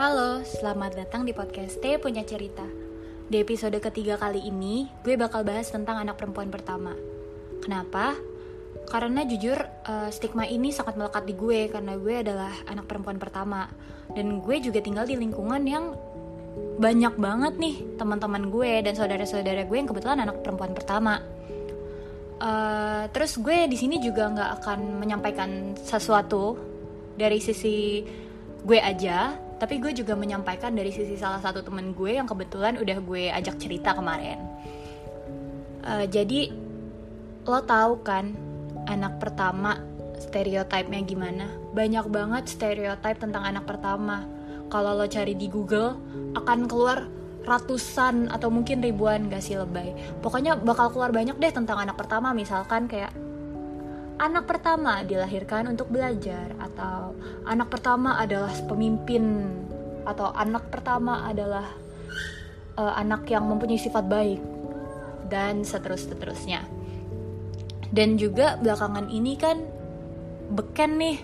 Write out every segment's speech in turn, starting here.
Halo, selamat datang di podcast T Punya Cerita. Di episode ketiga kali ini, gue bakal bahas tentang anak perempuan pertama. Kenapa? Karena jujur, uh, stigma ini sangat melekat di gue karena gue adalah anak perempuan pertama. Dan gue juga tinggal di lingkungan yang banyak banget nih teman-teman gue dan saudara-saudara gue yang kebetulan anak perempuan pertama. Uh, terus gue di sini juga nggak akan menyampaikan sesuatu dari sisi gue aja, tapi gue juga menyampaikan dari sisi salah satu temen gue yang kebetulan udah gue ajak cerita kemarin. Uh, jadi lo tahu kan anak pertama stereotipnya gimana? Banyak banget stereotip tentang anak pertama. Kalau lo cari di Google akan keluar ratusan atau mungkin ribuan gak sih lebay. Pokoknya bakal keluar banyak deh tentang anak pertama misalkan kayak anak pertama dilahirkan untuk belajar atau anak pertama adalah pemimpin atau anak pertama adalah uh, anak yang mempunyai sifat baik dan seterus-terusnya. Dan juga belakangan ini kan beken nih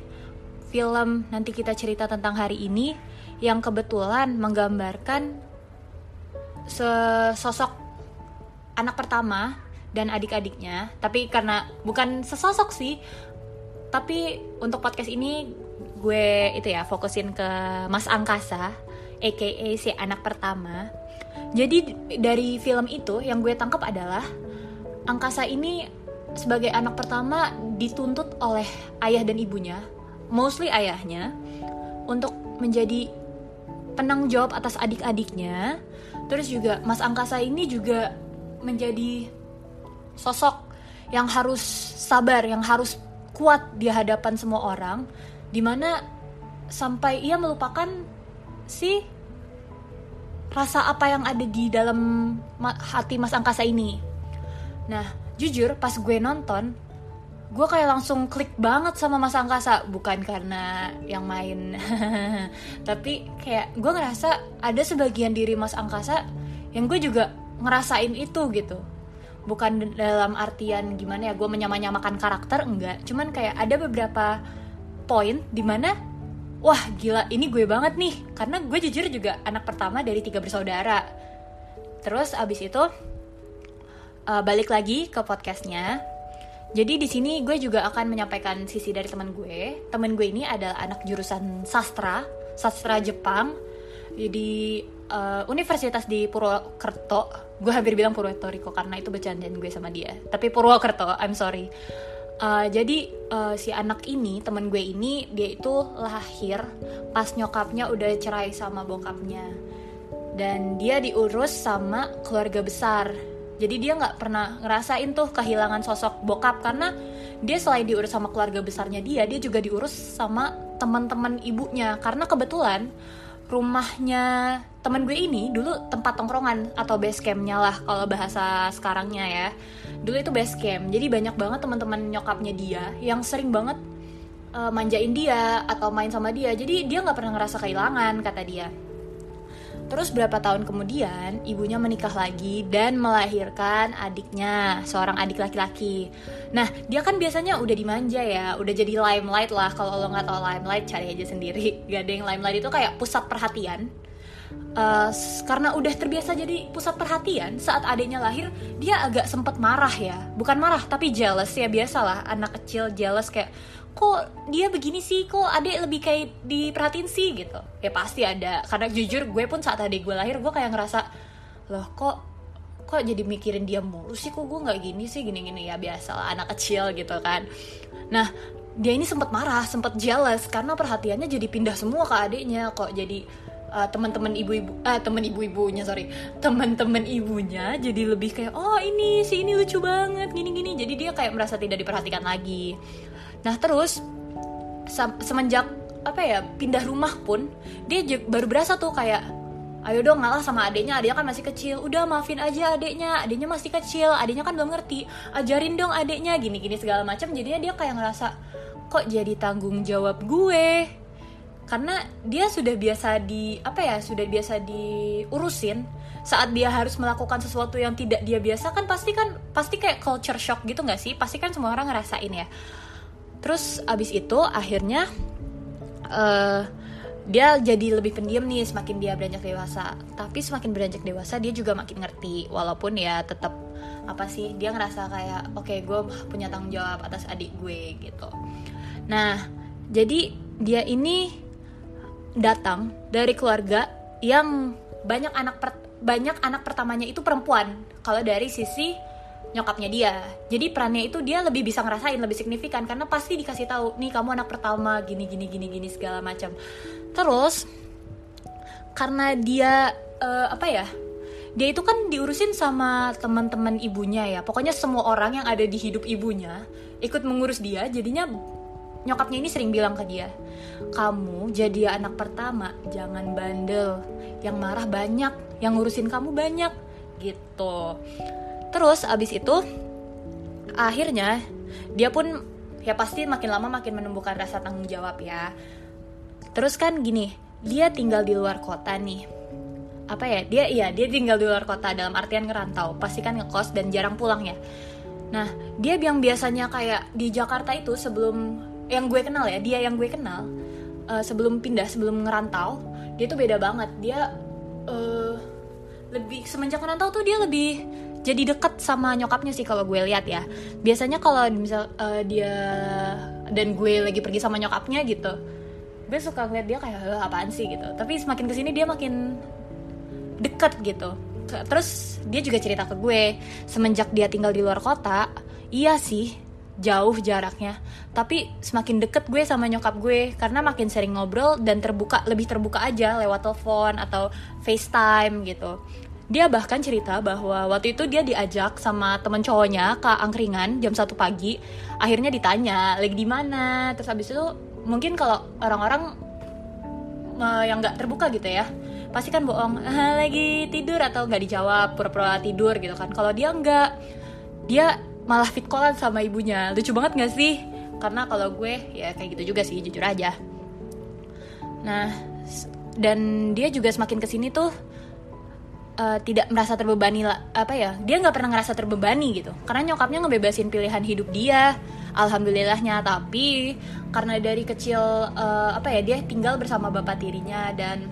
film nanti kita cerita tentang hari ini yang kebetulan menggambarkan sosok anak pertama dan adik-adiknya tapi karena bukan sesosok sih tapi untuk podcast ini gue itu ya fokusin ke Mas Angkasa aka si anak pertama. Jadi dari film itu yang gue tangkap adalah Angkasa ini sebagai anak pertama dituntut oleh ayah dan ibunya mostly ayahnya untuk menjadi penanggung jawab atas adik-adiknya. Terus juga Mas Angkasa ini juga menjadi sosok yang harus sabar, yang harus kuat di hadapan semua orang, di mana sampai ia melupakan si rasa apa yang ada di dalam hati Mas Angkasa ini. Nah, jujur pas gue nonton, gue kayak langsung klik banget sama Mas Angkasa, bukan karena yang main, tapi kayak gue ngerasa ada sebagian diri Mas Angkasa yang gue juga ngerasain itu gitu bukan dalam artian gimana ya gue menyamakan karakter enggak. Cuman kayak ada beberapa poin di mana wah gila ini gue banget nih. Karena gue jujur juga anak pertama dari tiga bersaudara. Terus abis itu uh, balik lagi ke podcastnya. Jadi di sini gue juga akan menyampaikan sisi dari teman gue. Teman gue ini adalah anak jurusan sastra sastra Jepang. Jadi uh, universitas di Purwokerto gue hampir bilang Purwokerto karena itu bercandaan gue sama dia tapi Purwokerto I'm sorry. Uh, jadi uh, si anak ini temen gue ini dia itu lahir pas nyokapnya udah cerai sama bokapnya. Dan dia diurus sama keluarga besar. Jadi dia nggak pernah ngerasain tuh kehilangan sosok bokap karena dia selain diurus sama keluarga besarnya dia dia juga diurus sama teman-teman ibunya. Karena kebetulan rumahnya teman gue ini dulu tempat tongkrongan atau base campnya lah kalau bahasa sekarangnya ya. Dulu itu base camp jadi banyak banget teman-teman nyokapnya dia yang sering banget uh, manjain dia atau main sama dia. Jadi dia nggak pernah ngerasa kehilangan kata dia Terus berapa tahun kemudian ibunya menikah lagi dan melahirkan adiknya, seorang adik laki-laki. Nah dia kan biasanya udah dimanja ya, udah jadi limelight lah. Kalau lo nggak tahu limelight cari aja sendiri. Gak ada yang limelight itu kayak pusat perhatian. Uh, karena udah terbiasa jadi pusat perhatian saat adiknya lahir dia agak sempet marah ya bukan marah tapi jealous ya biasalah anak kecil jealous kayak kok dia begini sih kok adik lebih kayak diperhatiin sih gitu. Ya pasti ada. Karena jujur gue pun saat adik gue lahir gue kayak ngerasa loh kok kok jadi mikirin dia mulu sih? Kok gue nggak gini sih gini gini ya biasa lah anak kecil gitu kan. Nah dia ini sempat marah sempat jealous karena perhatiannya jadi pindah semua ke adiknya. Kok jadi uh, teman-teman ibu-ibu uh, teman ibu-ibunya sorry. Teman-teman ibunya jadi lebih kayak oh ini si ini lucu banget gini-gini. Jadi dia kayak merasa tidak diperhatikan lagi Nah terus semenjak apa ya pindah rumah pun dia baru berasa tuh kayak ayo dong ngalah sama adiknya adiknya kan masih kecil. Udah maafin aja adiknya adiknya masih kecil adiknya kan belum ngerti. Ajarin dong adiknya gini gini segala macam. Jadinya dia kayak ngerasa kok jadi tanggung jawab gue? Karena dia sudah biasa di apa ya sudah biasa diurusin. Saat dia harus melakukan sesuatu yang tidak dia biasa kan pasti kan pasti kayak culture shock gitu nggak sih? Pasti kan semua orang ngerasain ya terus abis itu akhirnya uh, dia jadi lebih pendiam nih semakin dia beranjak dewasa. Tapi semakin beranjak dewasa dia juga makin ngerti. Walaupun ya tetap apa sih dia ngerasa kayak oke okay, gue punya tanggung jawab atas adik gue gitu. Nah jadi dia ini datang dari keluarga yang banyak anak per, banyak anak pertamanya itu perempuan. Kalau dari sisi nyokapnya dia. Jadi perannya itu dia lebih bisa ngerasain lebih signifikan. Karena pasti dikasih tahu nih kamu anak pertama gini gini gini gini segala macam. Terus karena dia uh, apa ya dia itu kan diurusin sama teman-teman ibunya ya. Pokoknya semua orang yang ada di hidup ibunya ikut mengurus dia. Jadinya nyokapnya ini sering bilang ke dia kamu jadi anak pertama jangan bandel. Yang marah banyak yang ngurusin kamu banyak. Gitu terus abis itu akhirnya dia pun ya pasti makin lama makin menumbuhkan rasa tanggung jawab ya. Terus kan gini dia tinggal di luar kota nih. Apa ya dia iya dia tinggal di luar kota dalam artian ngerantau. Pasti kan ngekos dan jarang pulang ya. Nah dia yang biasanya kayak di Jakarta itu sebelum yang gue kenal ya dia yang gue kenal uh, sebelum pindah sebelum ngerantau dia tuh beda banget. Dia uh, lebih semenjak ngerantau tuh dia lebih jadi deket sama nyokapnya sih kalau gue lihat ya. Biasanya kalau misal uh, dia dan gue lagi pergi sama nyokapnya gitu gue suka ngeliat dia kayak apaan sih? gitu. Tapi semakin ke sini dia makin deket gitu. Terus dia juga cerita ke gue semenjak dia tinggal di luar kota iya sih jauh jaraknya. Tapi semakin deket gue sama nyokap gue karena makin sering ngobrol dan terbuka lebih terbuka aja lewat telepon atau FaceTime gitu dia bahkan cerita bahwa waktu itu dia diajak sama temen cowoknya ke angkringan jam satu pagi. Akhirnya ditanya lagi di mana? Terus habis itu mungkin kalau orang-orang uh, yang nggak terbuka gitu ya pasti kan bohong ah, lagi tidur? Atau nggak dijawab pura-pura tidur gitu kan. Kalau dia nggak dia malah fit callan sama ibunya. Lucu banget nggak sih? Karena kalau gue ya kayak gitu juga sih jujur aja. Nah dan dia juga semakin ke sini tuh uh, tidak merasa terbebani lah apa ya dia nggak pernah ngerasa terbebani gitu. Karena nyokapnya ngebebasin pilihan hidup dia alhamdulillahnya. Tapi karena dari kecil uh, apa ya dia tinggal bersama bapak tirinya dan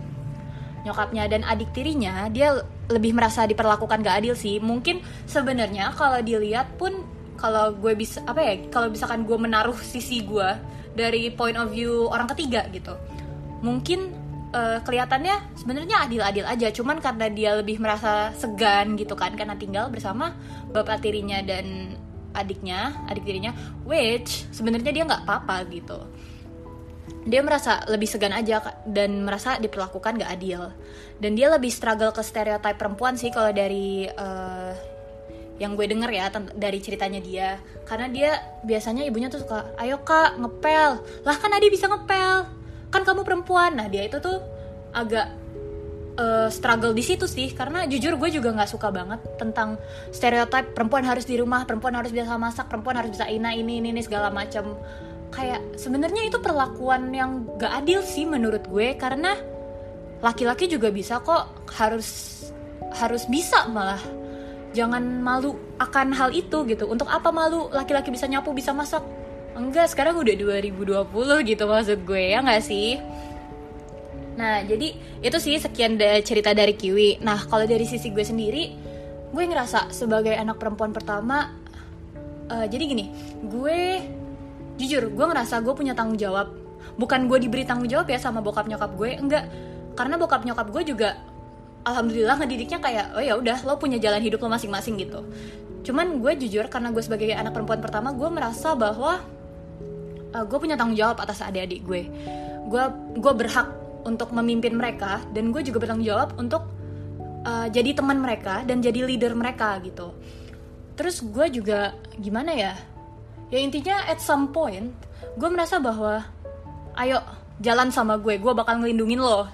nyokapnya dan adik tirinya dia lebih merasa diperlakukan gak adil sih. Mungkin sebenarnya kalau dilihat pun kalau gue bisa apa ya kalau misalkan gue menaruh sisi gue dari point of view orang ketiga gitu mungkin uh, kelihatannya sebenarnya adil-adil aja. Cuman karena dia lebih merasa segan gitu kan karena tinggal bersama bapak tirinya dan adiknya adik tirinya which sebenarnya dia nggak apa-apa gitu. Dia merasa lebih segan aja dan merasa diperlakukan gak adil. Dan dia lebih struggle ke stereotip perempuan sih kalau dari uh, yang gue denger ya dari ceritanya dia. Karena dia biasanya ibunya tuh suka ayo kak ngepel. Lah kan Adi bisa ngepel kan kamu perempuan. Nah dia itu tuh agak uh, struggle di situ sih. Karena jujur gue juga nggak suka banget tentang stereotip perempuan harus di rumah perempuan harus bisa masak perempuan harus bisa ina ini ini, ini segala macam kayak sebenarnya itu perlakuan yang gak adil sih menurut gue. Karena laki-laki juga bisa kok harus harus bisa malah. Jangan malu akan hal itu gitu. Untuk apa malu laki-laki bisa nyapu bisa masak enggak sekarang udah 2020 gitu maksud gue ya nggak sih? Nah jadi itu sih sekian da cerita dari Kiwi. Nah kalau dari sisi gue sendiri gue ngerasa sebagai anak perempuan pertama uh, jadi gini gue jujur gue ngerasa gue punya tanggung jawab. Bukan gue diberi tanggung jawab ya sama bokap nyokap gue enggak. Karena bokap nyokap gue juga alhamdulillah ngedidiknya kayak oh ya udah lo punya jalan hidup lo masing-masing gitu. Cuman gue jujur karena gue sebagai anak perempuan pertama gue merasa bahwa uh, gue punya tanggung jawab atas adik-adik gue. Gue gue berhak untuk memimpin mereka dan gue juga bertanggung jawab untuk uh, jadi teman mereka dan jadi leader mereka gitu. Terus gue juga gimana ya? Ya intinya at some point gue merasa bahwa ayo jalan sama gue gue bakal ngelindungin lo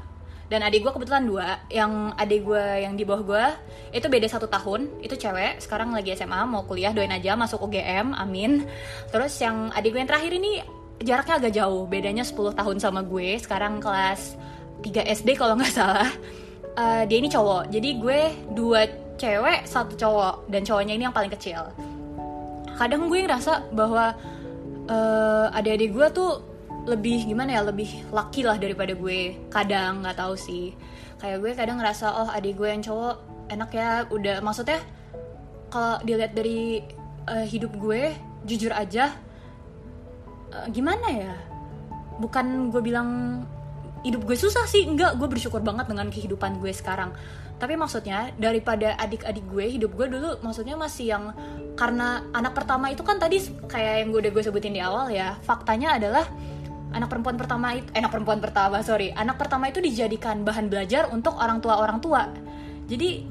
dan adik gue kebetulan dua. Yang adik gue yang di bawah gue itu beda satu tahun. Itu cewek sekarang lagi SMA mau kuliah doain aja masuk UGM amin. Terus yang adik gue yang terakhir ini jaraknya agak jauh. Bedanya 10 tahun sama gue sekarang kelas 3 SD kalau nggak salah. Uh, dia ini cowok. Jadi gue dua cewek satu cowok. Dan cowoknya ini yang paling kecil. Kadang gue ngerasa bahwa uh, adik-adik gue tuh lebih gimana ya lebih laki lah daripada gue. Kadang nggak tahu sih. Kayak gue kadang ngerasa oh adik gue yang cowok enak ya. Udah maksudnya kalau dilihat dari uh, hidup gue jujur aja uh, gimana ya? Bukan gue bilang hidup gue susah sih enggak. Gue bersyukur banget dengan kehidupan gue sekarang. Tapi maksudnya daripada adik-adik gue hidup gue dulu maksudnya masih yang karena anak pertama itu kan tadi kayak yang gue udah gue sebutin di awal ya faktanya adalah anak perempuan pertama itu eh, anak perempuan pertama sorry. Anak pertama itu dijadikan bahan belajar untuk orang tua orang tua. Jadi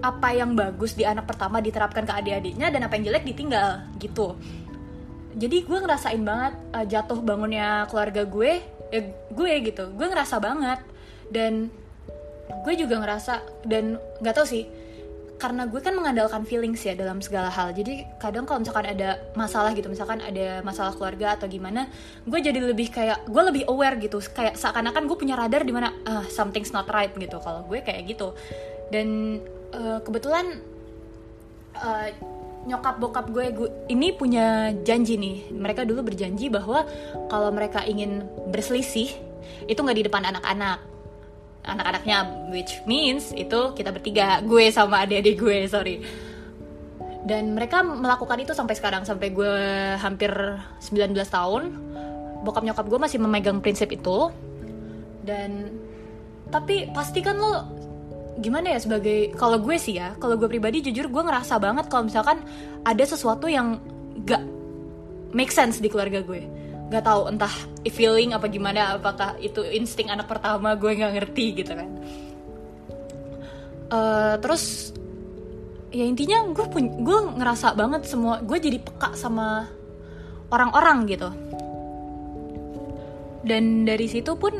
apa yang bagus di anak pertama diterapkan ke adik-adiknya dan apa yang jelek ditinggal gitu. Jadi gue ngerasain banget uh, jatuh bangunnya keluarga gue ya gue gitu. Gue ngerasa banget. Dan gue juga ngerasa dan nggak tau sih karena gue kan mengandalkan feelings ya dalam segala hal. Jadi kadang kalau misalkan ada masalah gitu misalkan ada masalah keluarga atau gimana gue jadi lebih kayak gue lebih aware gitu. Kayak seakan-akan gue punya radar di mana uh, something's not right gitu. Kalau gue kayak gitu. Dan uh, kebetulan uh, nyokap bokap gue, gue ini punya janji nih. Mereka dulu berjanji bahwa kalau mereka ingin berselisih itu nggak di depan anak-anak anak-anaknya which means itu kita bertiga gue sama adik-adik gue sorry. Dan mereka melakukan itu sampai sekarang sampai gue hampir 19 tahun. Bokap nyokap gue masih memegang prinsip itu. Dan tapi pastikan lo gimana ya sebagai kalau gue sih ya kalau gue pribadi jujur gue ngerasa banget kalau misalkan ada sesuatu yang gak make sense di keluarga gue nggak tahu entah feeling apa gimana apakah itu insting anak pertama gue nggak ngerti gitu kan. Uh, terus ya intinya gue pun gue ngerasa banget semua gue jadi peka sama orang-orang gitu. Dan dari situ pun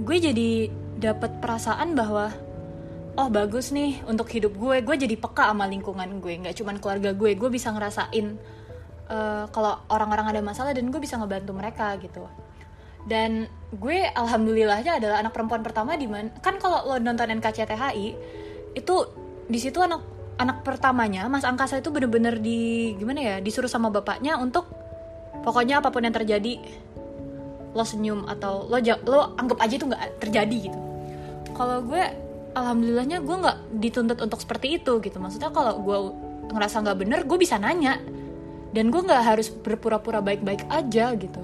gue jadi dapat perasaan bahwa oh bagus nih untuk hidup gue gue jadi peka sama lingkungan gue nggak cuman keluarga gue gue bisa ngerasain uh, kalau orang-orang ada masalah dan gue bisa ngebantu mereka gitu. Dan gue alhamdulillahnya adalah anak perempuan pertama di mana kan kalau lo nonton NKCTHI itu di situ anak anak pertamanya Mas Angkasa itu bener-bener di gimana ya disuruh sama bapaknya untuk pokoknya apa pun yang terjadi lo senyum atau lo lo anggap aja itu nggak terjadi gitu. Kalau gue alhamdulillahnya gue nggak dituntut untuk seperti itu gitu. Maksudnya kalau gue ngerasa nggak bener gue bisa nanya dan gue nggak harus berpura-pura baik-baik aja gitu.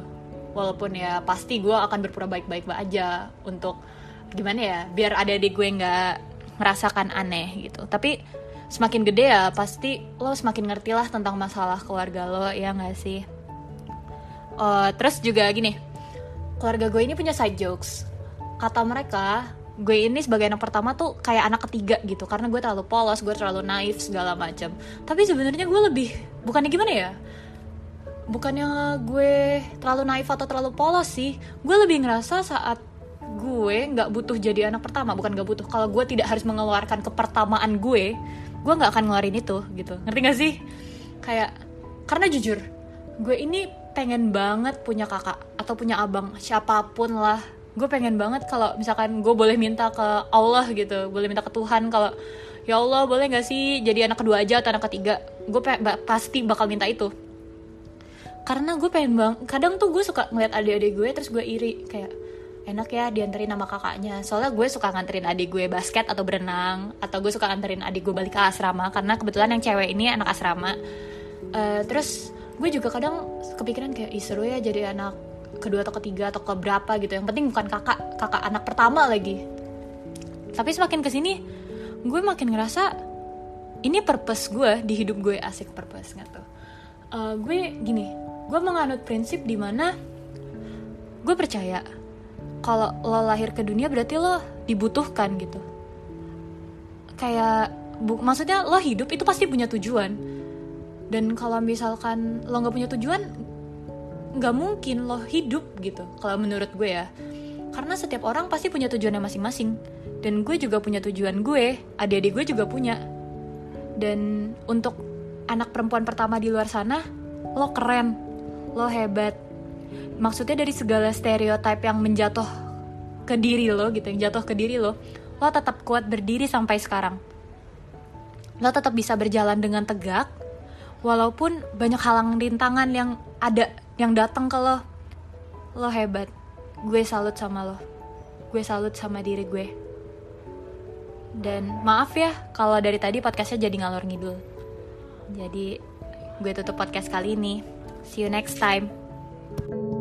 Walaupun ya pasti gue akan berpura baik-baik aja untuk gimana ya biar ada di gue nggak merasakan aneh gitu. Tapi semakin gede ya pasti lo semakin ngerti lah tentang masalah keluarga lo ya nggak sih? Uh, terus juga gini keluarga gue ini punya side jokes. Kata mereka gue ini sebagai anak pertama tuh kayak anak ketiga gitu karena gue terlalu polos gue terlalu naif segala macam tapi sebenarnya gue lebih bukannya gimana ya? Bukannya gue terlalu naif atau terlalu polos sih. Gue lebih ngerasa saat gue nggak butuh jadi anak pertama bukan nggak butuh kalau gue tidak harus mengeluarkan kepertamaan gue gue nggak akan ngeluarin itu gitu. Ngerti gak sih? Kayak karena jujur gue ini pengen banget punya kakak atau punya abang siapa pun lah gue pengen banget kalau misalkan gue boleh minta ke Allah gitu boleh minta ke Tuhan kalau ya Allah boleh gak sih jadi anak kedua aja atau anak ketiga? Gue pasti bakal minta itu. Karena gue pengen bang kadang tuh gue suka ngeliat adik-adik gue terus gue iri kayak enak ya dianterin nama kakaknya. Soalnya gue suka nganterin adik gue basket atau berenang atau gue suka nganterin adik gue balik ke asrama karena kebetulan yang cewek ini anak asrama. Uh, terus gue juga kadang kepikiran kayak Ih, seru ya jadi anak kedua atau ketiga atau keberapa gitu. Yang penting bukan kakak kakak anak pertama lagi. Tapi semakin ke sini gue makin ngerasa ini purpose gue di hidup gue asik purpose nggak tuh uh, gue gini gue menganut prinsip di mana gue percaya kalau lo lahir ke dunia berarti lo dibutuhkan gitu. Kayak bu, maksudnya lo hidup itu pasti punya tujuan. Dan kalau misalkan lo nggak punya tujuan nggak mungkin lo hidup gitu kalau menurut gue ya. Karena setiap orang pasti punya tujuannya masing-masing. Dan gue juga punya tujuan gue adik-adik gue juga punya. Dan untuk anak perempuan pertama di luar sana lo keren lo hebat. Maksudnya dari segala stereotip yang menjatuh ke diri lo gitu yang jatuh ke diri lo lo tetap kuat berdiri sampai sekarang. Lo tetap bisa berjalan dengan tegak walaupun banyak halang rintangan yang ada yang datang ke lo lo hebat. Gue salut sama lo. Gue salut sama diri gue. Dan maaf ya kalau dari tadi podcastnya jadi ngalor ngidul. Jadi gue tutup podcast kali ini. See you next time